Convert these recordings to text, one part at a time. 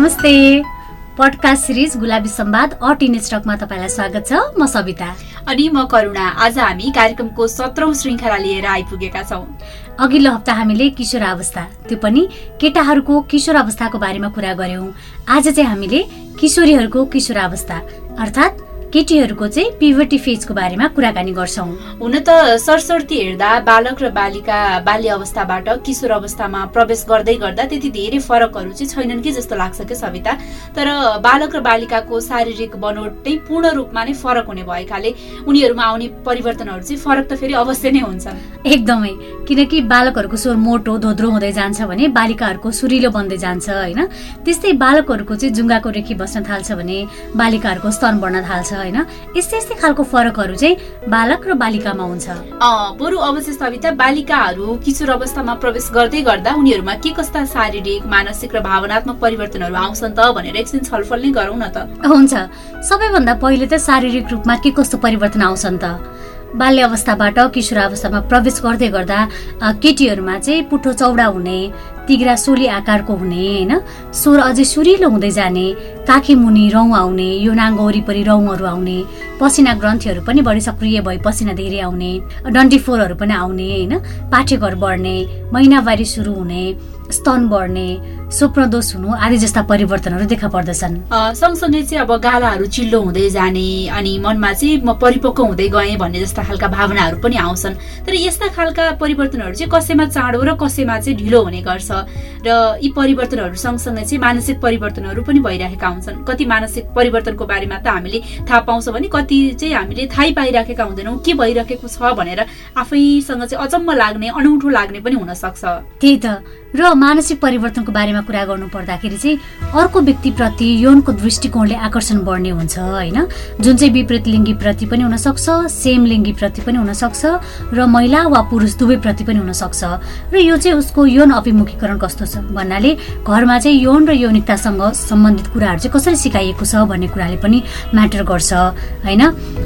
नमस्ते। Podcast series गुलाबी सम्वाद अट इन स्टकमा तपाईँलाई स्वागत छ। म सविता। अनि म करुणा। आज हामी कार्यक्रमको सत्रौं श्रृङ्खला लिएर आइपुगेका छौँ। अघिल्लो हप्ता हामीले किशोर अवस्था त्यो पनि केटाहरूको किशोर अवस्थाको बारेमा कुरा गर्यौं आज चाहिँ हामीले किशोरीहरूको किशोर अवस्था अर्थात् केटीहरूको चाहिँ पिभर्टी फेजको बारेमा कुराकानी गर्छौँ। हुन त सरसर्ती हेर्दा बालक र बालिका बाल्य अवस्थाबाट किशोर अवस्थामा प्रवेश गर्दै गर्दा त्यति धेरै फरकहरू चाहिँ छैनन् कि जस्तो लाग्छ कि सविता। तर बालक र बालिकाको शारीरिक बनोट नै पूर्ण रूपमा नै फरक हुने भएकाले उनीहरूमा आउने परिवर्तनहरू चाहिँ फरक त फेरि अवश्य नै हुन्छन्। एकदमै। किनकि बालकहरूको स्वर मोटो धोद्रो हुँदै जान्छ भने बालिकाहरूको सुरिलो बन्दै जान्छ होइन? त्यस्तै बालकहरूको चाहिँ जुङ्गाको रेखी बस्न थाल्छ भने बालिकाहरूको स्तन बढ्न थाल्छ। होइन? यस्तै यस्तै खालको फरकहरू चाहिँ बालक र बालिकामा हुन्छ। बरु अवश्य सविता बालिकाहरू किशोर अवस्थामा प्रवेश गर्दै गर्दा उनीहरूमा के कस्ता शारीरिक मानसिक र भावनात्मक परिवर्तनहरू आउँछन् त भनेर एकछिन छलफल नै गरौँ न त। हुन्छ। सबैभन्दा पहिले त शारीरिक रूपमा के कस्तो परिवर्तन आउँछन् त? बाल्य अवस्थाबाट किशोर अवस्थामा प्रवेश गर्दै गर्दा केटीहरूमा चाहिँ पुठो चौडा हुने तिग्रा सोली आकारको हुने होइन? स्वर अझै सुरिलो हुँदै जाने काखी मुनि रौँ आउने यो नाङ्गो वरिपरि रौँहरू आउने पसिना ग्रन्थीहरू पनि बढी सक्रिय भई पसिना धेरै आउने डन्डीफोरहरू पनि आउने होइन? पाठेघर बढ्ने महिनावारी सुरु हुने स्तन बढ्ने स्वप्नदोष हुनु आदि जस्ता परिवर्तनहरू देखा पर्दछन्। सँगसँगै चाहिँ अब गालाहरू चिल्लो हुँदै जाने अनि मनमा चाहिँ म परिपक्व हुँदै गएँ भन्ने जस्ता खालका भावनाहरू पनि आउँछन्। तर यस्ता खालका परिवर्तनहरू चाहिँ कसैमा चाँडो र कसैमा चाहिँ ढिलो हुने गर्छ र यी परिवर्तनहरू सँगसँगै चाहिँ मानसिक परिवर्तनहरू पनि भइरहेका हुन्छन्। कति मानसिक परिवर्तनको बारेमा त हामीले थाहा पाउँछौँ भने कति चाहिँ हामीले थाहै पाइराखेका हुँदैनौँ के भइरहेको छ भनेर आफैसँग चाहिँ अचम्म लाग्ने अनौठो लाग्ने पनि हुन सक्छ त्यही त। र मानसिक परिवर्तनको बारेमा कुरा गर्नु पर्दाखेरि चाहिँ अर्को व्यक्तिप्रति यौनको दृष्टिकोणले आकर्षण बढ्ने हुन्छ होइन? जुन चाहिँ विपरीत लिङ्गीप्रति पनि हुनसक्छ सेम लिङ्गीप्रति पनि हुनसक्छ र महिला वा पुरुष दुवैप्रति पनि हुनसक्छ। र यो चाहिँ उसको यौन अभिमुखीकरण कस्तो छ भन्नाले घरमा चाहिँ यौन र यौनिकतासँग सम्बन्धित कुराहरू चाहिँ कसरी सिकाइएको छ भन्ने कुराले पनि म्याटर गर्छ होइन?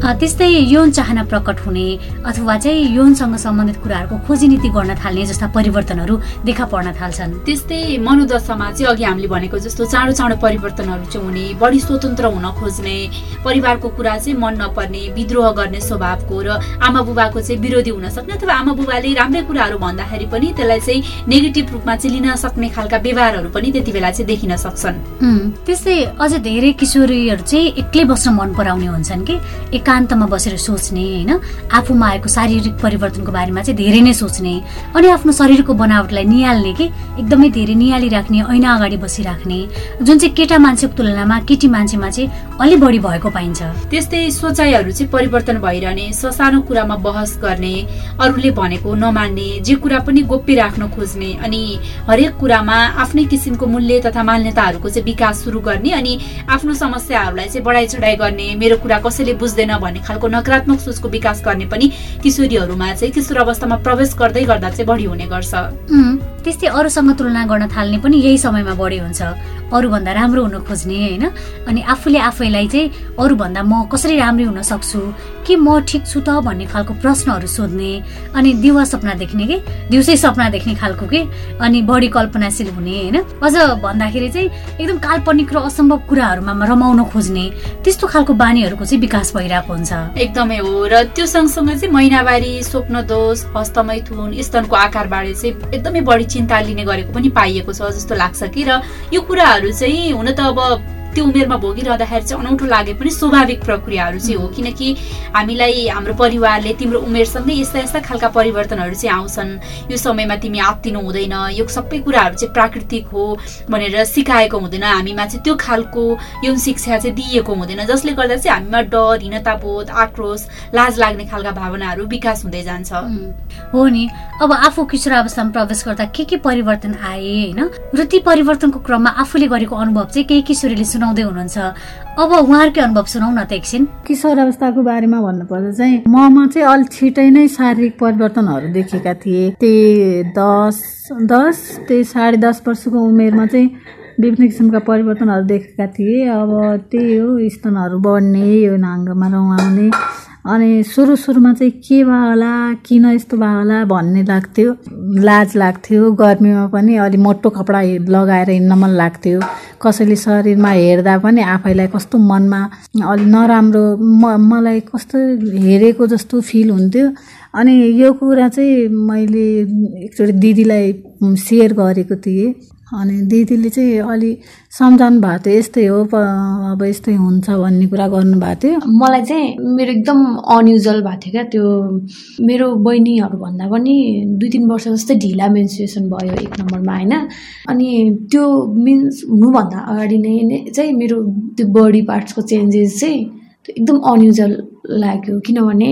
त्यस्तै यौन चाहना प्रकट हुने अथवा चाहिँ यौनसँग सम्बन्धित कुराहरूको खोजी नीति गर्न थाल्ने जस्ता परिवर्तनहरू देखा पर्न थाल्छन्। त्यस्तै मनोदशामा चाहिँ अघि हामीले भनेको जस्तो चाँडो चाँडो परिवर्तनहरू चाहिँ हुने बढी स्वतन्त्र हुन खोज्ने परिवारको कुरा चाहिँ मन नपर्ने विद्रोह गर्ने स्वभावको र आमा बुबाको चाहिँ विरोधी हुन सक्ने अथवा आमा बुबाले राम्रै कुराहरू भन्दाखेरि पनि त्यसलाई चाहिँ नेगेटिभ रूपमा चाहिँ लिन सक्ने खालका व्यवहारहरू पनि त्यति बेला चाहिँ देखिन सक्छन्। त्यस्तै अझ धेरै किशोरीहरू चाहिँ एक्लै बस्न मन पराउने हुन्छन् कि? एकान्तमा बसेर सोच्ने होइन? आफूमा आएको शारीरिक परिवर्तनको बारेमा चाहिँ धेरै नै सोच्ने अनि आफ्नो शरीरको बनावटलाई निहाल्ने कि? एकदमै धेरै निहाली राख्ने ऐना अगाडि बसिराख्ने जुन चाहिँ केटा मान्छेको तुलनामा केटी मान्छेमा चाहिँ अलि बढी भएको पाइन्छ। त्यस्तै सोचाइहरू चाहिँ परिवर्तन भइरहने ससानो कुरामा बहस गर्ने अरूले भनेको नमान्ने जे कुरा पनि गोप्य राख्न खोज्ने अनि हरेक कुरामा आफ्नै किसिमको मूल्य तथा मान्यताहरूको चाहिँ विकास सुरु गर्ने अनि आफ्नो समस्याहरूलाई चाहिँ बढाइ चढाइ गर्ने मेरो कुरा कसैले बुझ्दैन भन्ने खालको नकारात्मक सोचको विकास गर्ने पनि किशोरीहरूमा चाहिँ किशोर अवस्थामा प्रवेश गर्दै गर्दा चाहिँ बढी हुने गर्छ। त्यस्तै अरूसँग तुलना गर्न थाल्ने पनि यही समयमा बढी हुन्छ। अरूभन्दा राम्रो हुन खोज्ने होइन? अनि आफूले आफैलाई चाहिँ अरूभन्दा म कसरी राम्रै हुन सक्छु? के म ठिक छु त भन्ने खालको प्रश्नहरू सोध्ने अनि दिवा सपना देख्ने कि? दिउँसै सपना देख्ने खालको के? अनि बढी कल्पनाशील हुने होइन? अझ भन्दाखेरि चाहिँ एकदम काल्पनिक र असम्भव कुराहरूमा रमाउन खोज्ने त्यस्तो खालको बानीहरूको चाहिँ विकास भइरहेको हुन्छ। एकदमै हो र त्यो सँगसँगै चाहिँ महिनावारी स्वप्न दोष हस्तमैथुन स्तनको आकारबारे चाहिँ एकदमै बढी चिन्ता लिने गरेको पनि पाइएको छ जस्तो लाग्छ कि र यो कुरा कुराहरू चाहिँ हुन त अब त्यो उमेरमा भोगिरहँदाखेरि चाहिँ अनौठो लागे पनि स्वाभाविक प्रक्रियाहरू चाहिँ हो। किनकि हामीलाई हाम्रो परिवारले तिम्रो उमेरसँगै यस्ता यस्ता खालका परिवर्तनहरू चाहिँ आउँछन्। यो समयमा तिमी आत्तिनु हुँदैन यो सबै कुराहरू चाहिँ प्राकृतिक हो भनेर सिकाएको हुँदैन। हामीमा चाहिँ त्यो खालको यौन शिक्षा चाहिँ दिइएको हुँदैन जसले गर्दा चाहिँ हामीमा डर हिनताबोध आक्रोश लाज लाग्ने खालका भावनाहरू विकास हुँदै जान्छ। हो नि। अब आफू किशोर अवस्थामा प्रवेश गर्दा के के परिवर्तन आए होइन? र ती परिवर्तनको क्रममा आफूले गरेको अनुभव चाहिँ केही किशोरीले सुनाउँदै हुनुहुन्छ। अब उहाँहरूकै अनुभव सुनाउ न त एकछिन। किशोर अवस्थाको बारेमा भन्नुपर्दा चाहिँ ममा चाहिँ अलिक छिटै नै शारीरिक परिवर्तनहरू देखेका थिए। त्यही दस दस त्यही साढे दस वर्षको उमेरमा चाहिँ विभिन्न किसिमका परिवर्तनहरू देखेका थिए। अब त्यही हो स्तनहरू बढ्ने यो नाङ्गोमा रौँ आउने। अनि सुरु सुरुमा चाहिँ के भयो होला किन यस्तो भयो होला भन्ने लाग्थ्यो। लाज लाग्थ्यो गर्मीमा पनि अलि मोटो कपडा लगाएर हिँड्न मन लाग्थ्यो। कसैले शरीरमा हेर्दा पनि आफैलाई कस्तो मनमा अलि नराम्रो म मलाई कस्तो हेरेको जस्तो फिल हुन्थ्यो। अनि यो कुरा चाहिँ मैले एकचोटि दिदीलाई सेयर गरेको थिएँ। अनि दिदीले चाहिँ अलि सम्झाउनु भएको थियो यस्तै हो अब यस्तै हुन्छ भन्ने कुरा गर्नुभएको थियो। मलाई चाहिँ मेरो एकदम अनयुजल भएको थियो क्या त्यो। मेरो बहिनीहरूभन्दा पनि दुई तिन वर्ष जस्तै ढिला मेन्सुरेसन भयो एक नम्बरमा होइन। अनि त्यो मिन्स हुनुभन्दा अगाडि नै चाहिँ मेरो त्यो बडी पार्ट्सको चेन्जेस चाहिँ एकदम अनयुजल लाग्यो। किनभने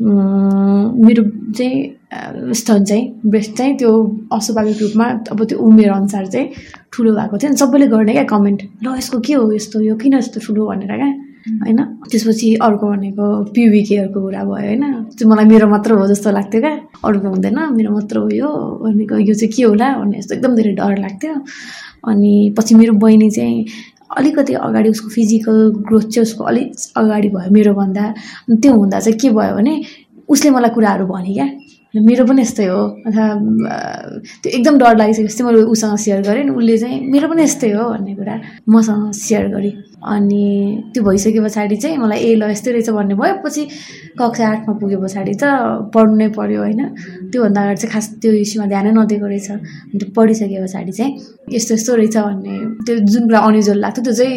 मेरो चाहिँ स्तन चाहिँ ब्रेस्ट चाहिँ त्यो अस्वाभाविक रूपमा अब त्यो उमेर अनुसार चाहिँ ठुलो भएको थियो। अनि सबैले गर्ने क्या कमेन्ट ल यसको के हो यस्तो? यो किन यस्तो ठुलो भनेर क्या? होइन? त्यसपछि अर्को भनेको पिविकेहरूको कुरा भयो होइन? त्यो मलाई मेरो मात्र हो जस्तो लाग्थ्यो क्या। अरूको हुँदैन मेरो मात्र हो यो। भनेको यो चाहिँ के होला? भन्ने यस्तो एकदम धेरै डर लाग्थ्यो। अनि पछि मेरो बहिनी चाहिँ अलिकति अगाडि उसको फिजिकल ग्रोथ चाहिँ उसको अलिक अगाडि भयो मेरोभन्दा। त्यो हुँदा चाहिँ के भयो भने उसले मलाई कुराहरू भने क्या। मेरो पनि यस्तै हो। अथवा त्यो एकदम डर लागिसकेपछि मैले उसँग सेयर गरेँ। उसले चाहिँ मेरो पनि यस्तै हो भन्ने कुरा मसँग सेयर गरेँ। अनि त्यो भइसके पछाडि चाहिँ मलाई ए ल यस्तै रहेछ भन्ने भयो। पछि कक्षा आठमा पुगे पछाडि त पढ्नु नै पऱ्यो होइन। त्योभन्दा अगाडि चाहिँ खास त्यो विषयमा ध्यानै नदिएको रहेछ। त्यो पढिसके पछाडि चाहिँ यस्तो यस्तो रहेछ भन्ने त्यो जुन कुरा अनयुजल लाग्थ्यो त्यो चाहिँ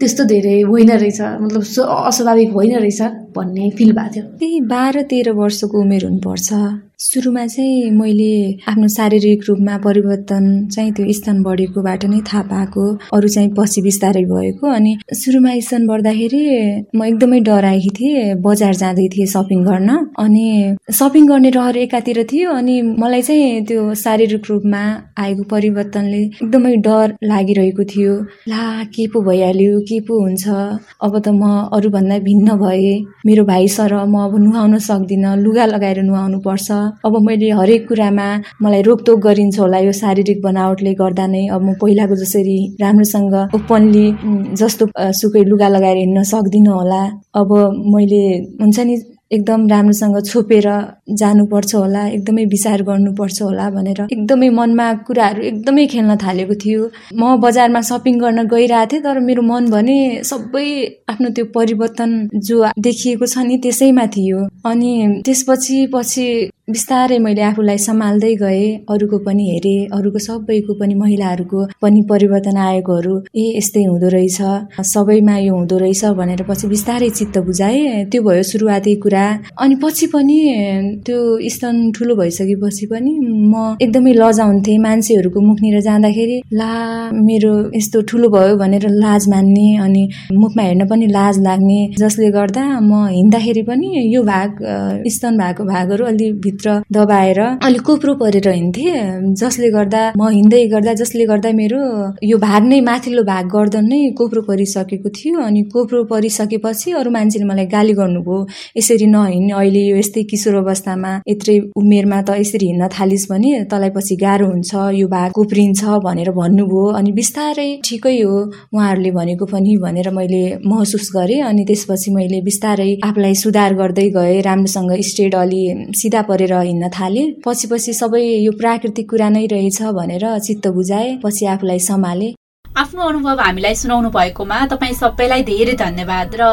त्यस्तो धेरै होइन रहेछ। मतलब अस्वाभाविक होइन रहेछ भन्ने फिल भएको थियो। त्यही बाह्र तेह्र वर्षको उमेर हुनुपर्छ। सुरुमा चाहिँ मैले आफ्नो शारीरिक रूपमा परिवर्तन चाहिँ त्यो स्तन बढेकोबाट नै थाहा पाएको अरू चाहिँ पछि बिस्तारै भएको। अनि सुरुमा स्तन बढ्दाखेरि म एकदमै डराएकी थिएँ बजार जाँदै थिएँ सपिङ गर्न। अनि सपिङ गर्ने रहर एकातिर थियो अनि मलाई चाहिँ त्यो शारीरिक रूपमा आएको परिवर्तनले एकदमै डर लागिरहेको थियो। ला के पो भइहाल्यो के पो हुन्छ? अब त म अरूभन्दा भिन्न भएँ। मेरो भाइ सर म अब नुहाउन सक्दिनँ लुगा लगाएर नुहाउनु पर्छ। अब मैले हरेक कुरामा मलाई रोकटोक गरिन्छ होला यो शारीरिक बनावटले गर्दा नै अब म पहिलाको जसरी राम्रोसँग ओपनली जस्तो सुकै लुगा लगाएर हिँड्न सक्दिनँ होला। अब मैले हुन्छ नि एकदम राम्रोसँग छोपेर जानुपर्छ होला एकदमै विचार गर्नुपर्छ होला भनेर एकदमै मनमा कुराहरू एकदमै खेल्न थालेको थियो। म बजारमा सपिङ गर्न गइरहेको थिएँ तर मेरो मन भने सबै आफ्नो त्यो परिवर्तन जो देखिएको छ नि त्यसैमा थियो। अनि त्यसपछि पछि बिस्तारै मैले आफूलाई सम्हाल्दै गएँ अरूको पनि हेरेँ अरूको सबैको पनि महिलाहरूको पनि परिवर्तन आएकोहरू ए यस्तै हुँदो रहेछ सबैमा यो हुँदो रहेछ भनेर पछि बिस्तारै चित्त बुझाएँ। त्यो भयो सुरुवाती कुरा। अनि पछि पनि त्यो स्तन ठुलो भइसकेपछि पनि म एकदमै लजाउँथेँ मान्छेहरूको मुखनिर जाँदाखेरि ला मेरो यस्तो ठुलो भयो भनेर लाज मान्ने अनि मुखमा हेर्न पनि लाज लाग्ने जसले गर्दा म हिँड्दाखेरि पनि यो भाग स्तन भएको भागहरू अलि भित्र दबाएर अलिक कोप्रो परेर हिँड्थेँ। जसले गर्दा म हिँड्दै गर्दा जसले गर्दा मेरो यो भाग नै माथिल्लो भाग गर्दन नै कोप्रो परिसकेको थियो। अनि कोप्रो परिसकेपछि अरू मान्छेले मलाई गाली गर्नुभयो यसरी नहिँड्ने अहिले यो यस्तै किशोर अवस्थामा यत्रै उमेरमा त यसरी हिँड्न थालिस् भने तँलाई पछि गाह्रो हुन्छ यो भाग कोप्रिन्छ भनेर भन्नुभयो। अनि बिस्तारै ठिकै हो उहाँहरूले भनेको पनि भनेर मैले महसुस गरेँ। अनि त्यसपछि मैले बिस्तारै आफूलाई सुधार गर्दै गएँ। राम्रोसँग स्टेट अलि सिधा परे गरेर हिँड्न थालेँ। पछि पछि सबै यो प्राकृतिक कुरा नै रहेछ भनेर चित्त बुझाए। पछि आफूलाई सम्हाले। आफ्नो अनुभव हामीलाई सुनाउनु भएकोमा तपाईँ सबैलाई धेरै धन्यवाद र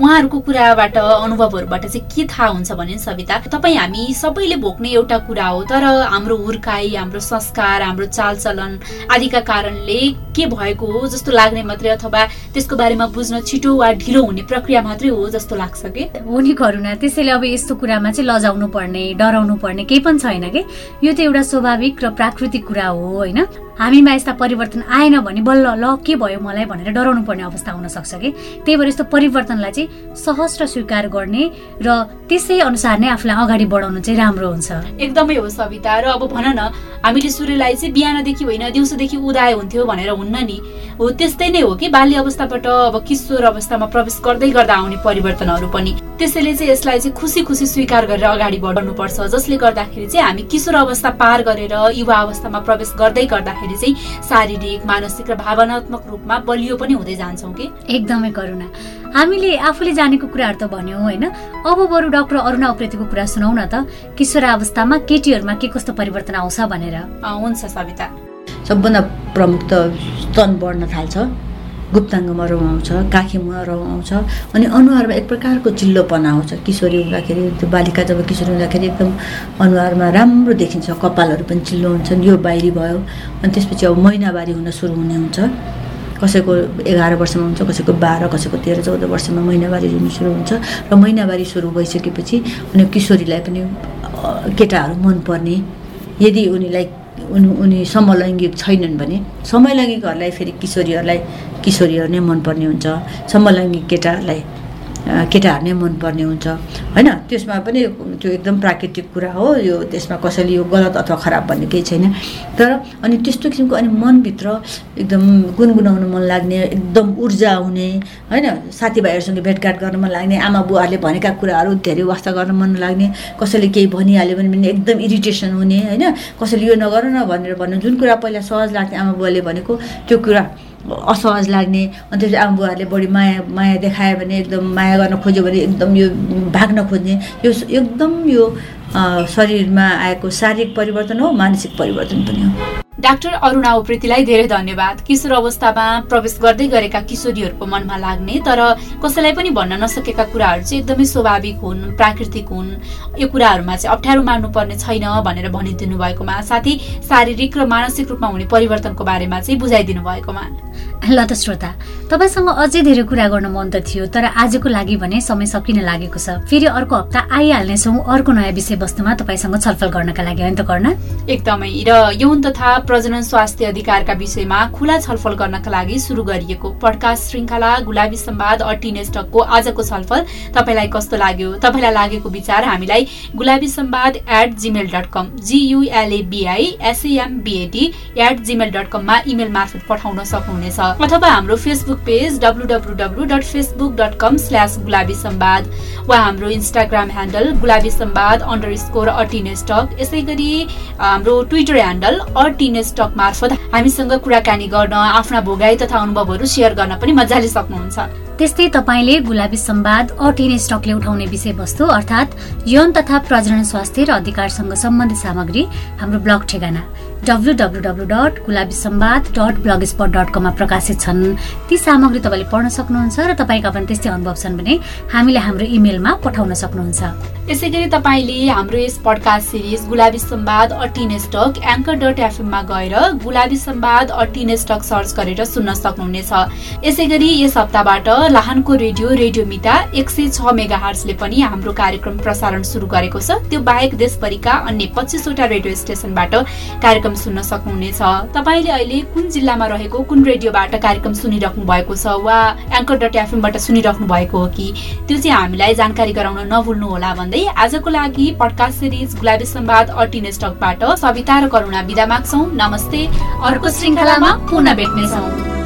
उहाँहरूको कुराबाट अनुभवहरूबाट चाहिँ के थाहा हुन्छ भने सविता तपाईँ हामी सबैले भोग्ने एउटा कुरा हो। तर हाम्रो हुर्काई हाम्रो संस्कार हाम्रो चालचलन आदिका कारणले के भएको हो जस्तो लाग्ने मात्रै अथवा त्यसको बारेमा बुझ्न छिटो वा ढिलो हुने प्रक्रिया मात्रै हो जस्तो लाग्छ कि? हो नि करुणा त्यसैले अब यस्तो कुरामा चाहिँ लजाउनु पर्ने डराउनु पर्ने केही पनि छैन कि? यो त एउटा स्वाभाविक र प्राकृतिक कुरा हो होइन? हामीमा यस्ता परिवर्तन आएन भने बल्ल ल के भयो मलाई भनेर डराउनु पर्ने अवस्था हुन सक्छ कि? त्यही भएर यस्तो परिवर्तनलाई चाहिँ सहज र स्वीकार गर्ने र त्यसै अनुसार नै आफूलाई अगाडि बढाउनु चाहिँ राम्रो हुन्छ। एकदमै हो सविता र अब भन न हामीले सूर्यलाई चाहिँ बिहानदेखि होइन दिउँसोदेखि उदाय हुन्थ्यो भनेर हुन्न नि हो त्यस्तै नै हो कि बाल्य अवस्थाबाट अब किशोर अवस्थामा प्रवेश गर्दै गर्दा आउने परिवर्तनहरू पनि। त्यसैले चाहिँ यसलाई चाहिँ खुसी खुसी स्वीकार गरेर अगाडि बढाउनुपर्छ जसले गर्दाखेरि चाहिँ हामी किशोर अवस्था पार गरेर युवा अवस्थामा प्रवेश गर्दै गर्दाखेरि चाहिँ शारीरिक मानसिक र भावनात्मक रूपमा बलियो पनि हुँदै जान्छौँ कि। एकदमै करुणा। हामीले आफूले जानेको कुराहरू त भन्यौँ होइन? अब बरु डाक्टर अरुणा उप्रेतीको कुरा सुनौ न त। किशोरावस्थामा केटीहरूमा के कस्तो परिवर्तन आउँछ भनेर? हुन्छ सविता। सबभन्दा प्रमुख त स्तन बढ्न थाल्छ गुप्ताङ्गमा रौँ आउँछ काखीमा रौँ आउँछ अनि अनुहारमा एक प्रकारको चिल्लोपना आउँछ किशोरी हुँदाखेरि त्यो बालिका जब किशोरी हुँदाखेरि एकदम अनुहारमा राम्रो देखिन्छ कपालहरू पनि चिल्लो हुन्छन् यो बाहिरी भयो अनि त्यसपछि अब महिनावारी हुन सुरु हुने हुन्छ। कसैको एघार वर्षमा हुन्छ कसैको बाह्र कसैको तेह्र चौध वर्षमा महिनावारी हुनु सुरु हुन्छ र महिनावारी सुरु भइसकेपछि अनि किशोरीलाई पनि केटाहरू मनपर्ने। यदि उनीलाई उनी उनी समलैङ्गिक छैनन् भने समलैङ्गिकहरूलाई फेरि किशोरीहरूलाई किशोरीहरू नै मनपर्ने हुन्छ। समलैङ्गिक केटाहरूलाई केटाहरू नै मनपर्ने हुन्छ। होइन त्यसमा पनि त्यो एकदम प्राकृतिक कुरा हो यो त्यसमा कसैले यो गलत अथवा खराब भन्ने केही छैन। तर अनि त्यस्तो किसिमको अनि मनभित्र एकदम गुनगुनाउनु मन लाग्ने एकदम ऊर्जा हुने होइन साथीभाइहरूसँग भेटघाट गर्न मन लाग्ने आमा बुवाहरूले भनेका कुराहरू धेरै वास्ता गर्न मन लाग्ने कसैले केही भनिहाल्यो भने पनि एकदम इरिटेसन हुने होइन कसैले यो नगर न भनेर भन्नु जुन कुरा पहिला सहज लाग्थ्यो आमा बुवाले भनेको त्यो कुरा असहज लाग्ने अनि त्यसपछि आमाबुवाहरूले बढी माया माया देखायो भने एकदम माया गर्न खोज्यो भने एकदम यो भाग्न खोज्ने यो एकदम यो शरीरमा आएको शारीरिक परिवर्तन हो मानसिक परिवर्तन पनि हो। डाक्टर अरुणा उप्रेतीलाई धेरै धन्यवाद। किशोर अवस्थामा प्रवेश गर्दै गरेका किशोरीहरूको मनमा लाग्ने तर कसैलाई पनि भन्न नसकेका कुराहरू चाहिँ एकदमै स्वाभाविक हुन् प्राकृतिक हुन्। यो कुराहरूमा चाहिँ अप्ठ्यारो मार्नुपर्ने छैन भनेर भनिदिनु भएकोमा साथै शारीरिक र मानसिक रूपमा हुने परिवर्तनको बारेमा चाहिँ बुझाइदिनु भएकोमा। ल त श्रोता तपाईँसँग अझै धेरै कुरा गर्न मन त थियो तर आजको लागि भने समय सकिन लागेको छ। फेरि अर्को हप्ता आइहाल्नेछौँ अर्को नयाँ विषयवस्तुमा तपाईँसँग छलफल गर्नका लागि होइन त गर्न एकदमै। र यौन तथा प्रजनन स्वास्थ्य अधिकारका विषयमा खुला छलफल गर्नका लागि सुरु गरिएको पडकास्ट श्रृङ्खला गुलाबी सम्वाद अटिनेस्टकको आजको छलफल। तपाईँलाई कस्तो लाग्यो? तपाईँलाई लागेको विचार हामीलाई Gulabi Sambad at Gmail dot com G U L A B I S A M B A D at Gmail dot कममा इमेल मार्फत पठाउन सक्नुहुनेछ। अथवा हाम्रो Facebook page W W dot Facebook dot com slash Gulabi Sambad. वा हाम्रो Instagram handle Gulabi Sambad underscore अटिनेस्टक यसै गरी हाम्रो ट्विटर ह्यान्डल अटिने स्टक मार्फत हामीसँग कुराकानी गर्न आफ्ना भोगाई तथा अनुभवहरू सेयर गर्न पनि मजाले सक्नुहुन्छ। त्यस्तै तपाईँले गुलाबी सम्वाद अटिने स्टकले उठाउने विषयवस्तु अर्थात् यौन तथा प्रजनन स्वास्थ्य र अधिकारसँग सम्बन्धित सामग्री हाम्रो ब्लग ठेगाना। W W dot Gulabi Sambad dot blogspot dot कममा प्रकाशित छन्। ती सामग्री तपाईँले पढ्न सक्नुहुन्छ र तपाईँका पनि त्यस्तै अनुभव छन् भने हामीले हाम्रो इमेलमा पठाउन सक्नुहुन्छ। यसै गरी तपाईँले हाम्रो यस पडकास्ट सिरिज गुलाबी सम्वाद अटिन स्टक एङ्कर डट एफएममा गएर गुलाबी सम्वाद अटिन स्टक सर्च गरेर सुन्न सक्नुहुनेछ। यसै गरी यस हप्ताबाट लाहानको रेडियो रेडियो मिता एक सय छ मेगा हार्सले पनि हाम्रो कार्यक्रम प्रसारण सुरु गरेको छ। त्यो बाहेक देशभरिका अन्य पच्चिसवटा रेडियो स्टेशनबाट कार्यक्रम सुन्न सक्नुहुनेछ। तपाईँले अहिले कुन जिल्लामा रहेको कुन रेडियोबाट कार्यक्रम सुनिराख्नु भएको छ वा एङ्कर डट एफएमबाट सुनिराख्नु भएको हो कि? त्यो चाहिँ हामीलाई जानकारी गराउन नभुल्नु होला भन्दै आजको लागि पडकास्ट सिरिज गुलाबी सम्वाद अर्टिन स्टकबाट सविता र करुणा विदा माग्छौ। नमस्ते। अर्को श्रृङ्खलामा पुनः भेट्नेछौँ।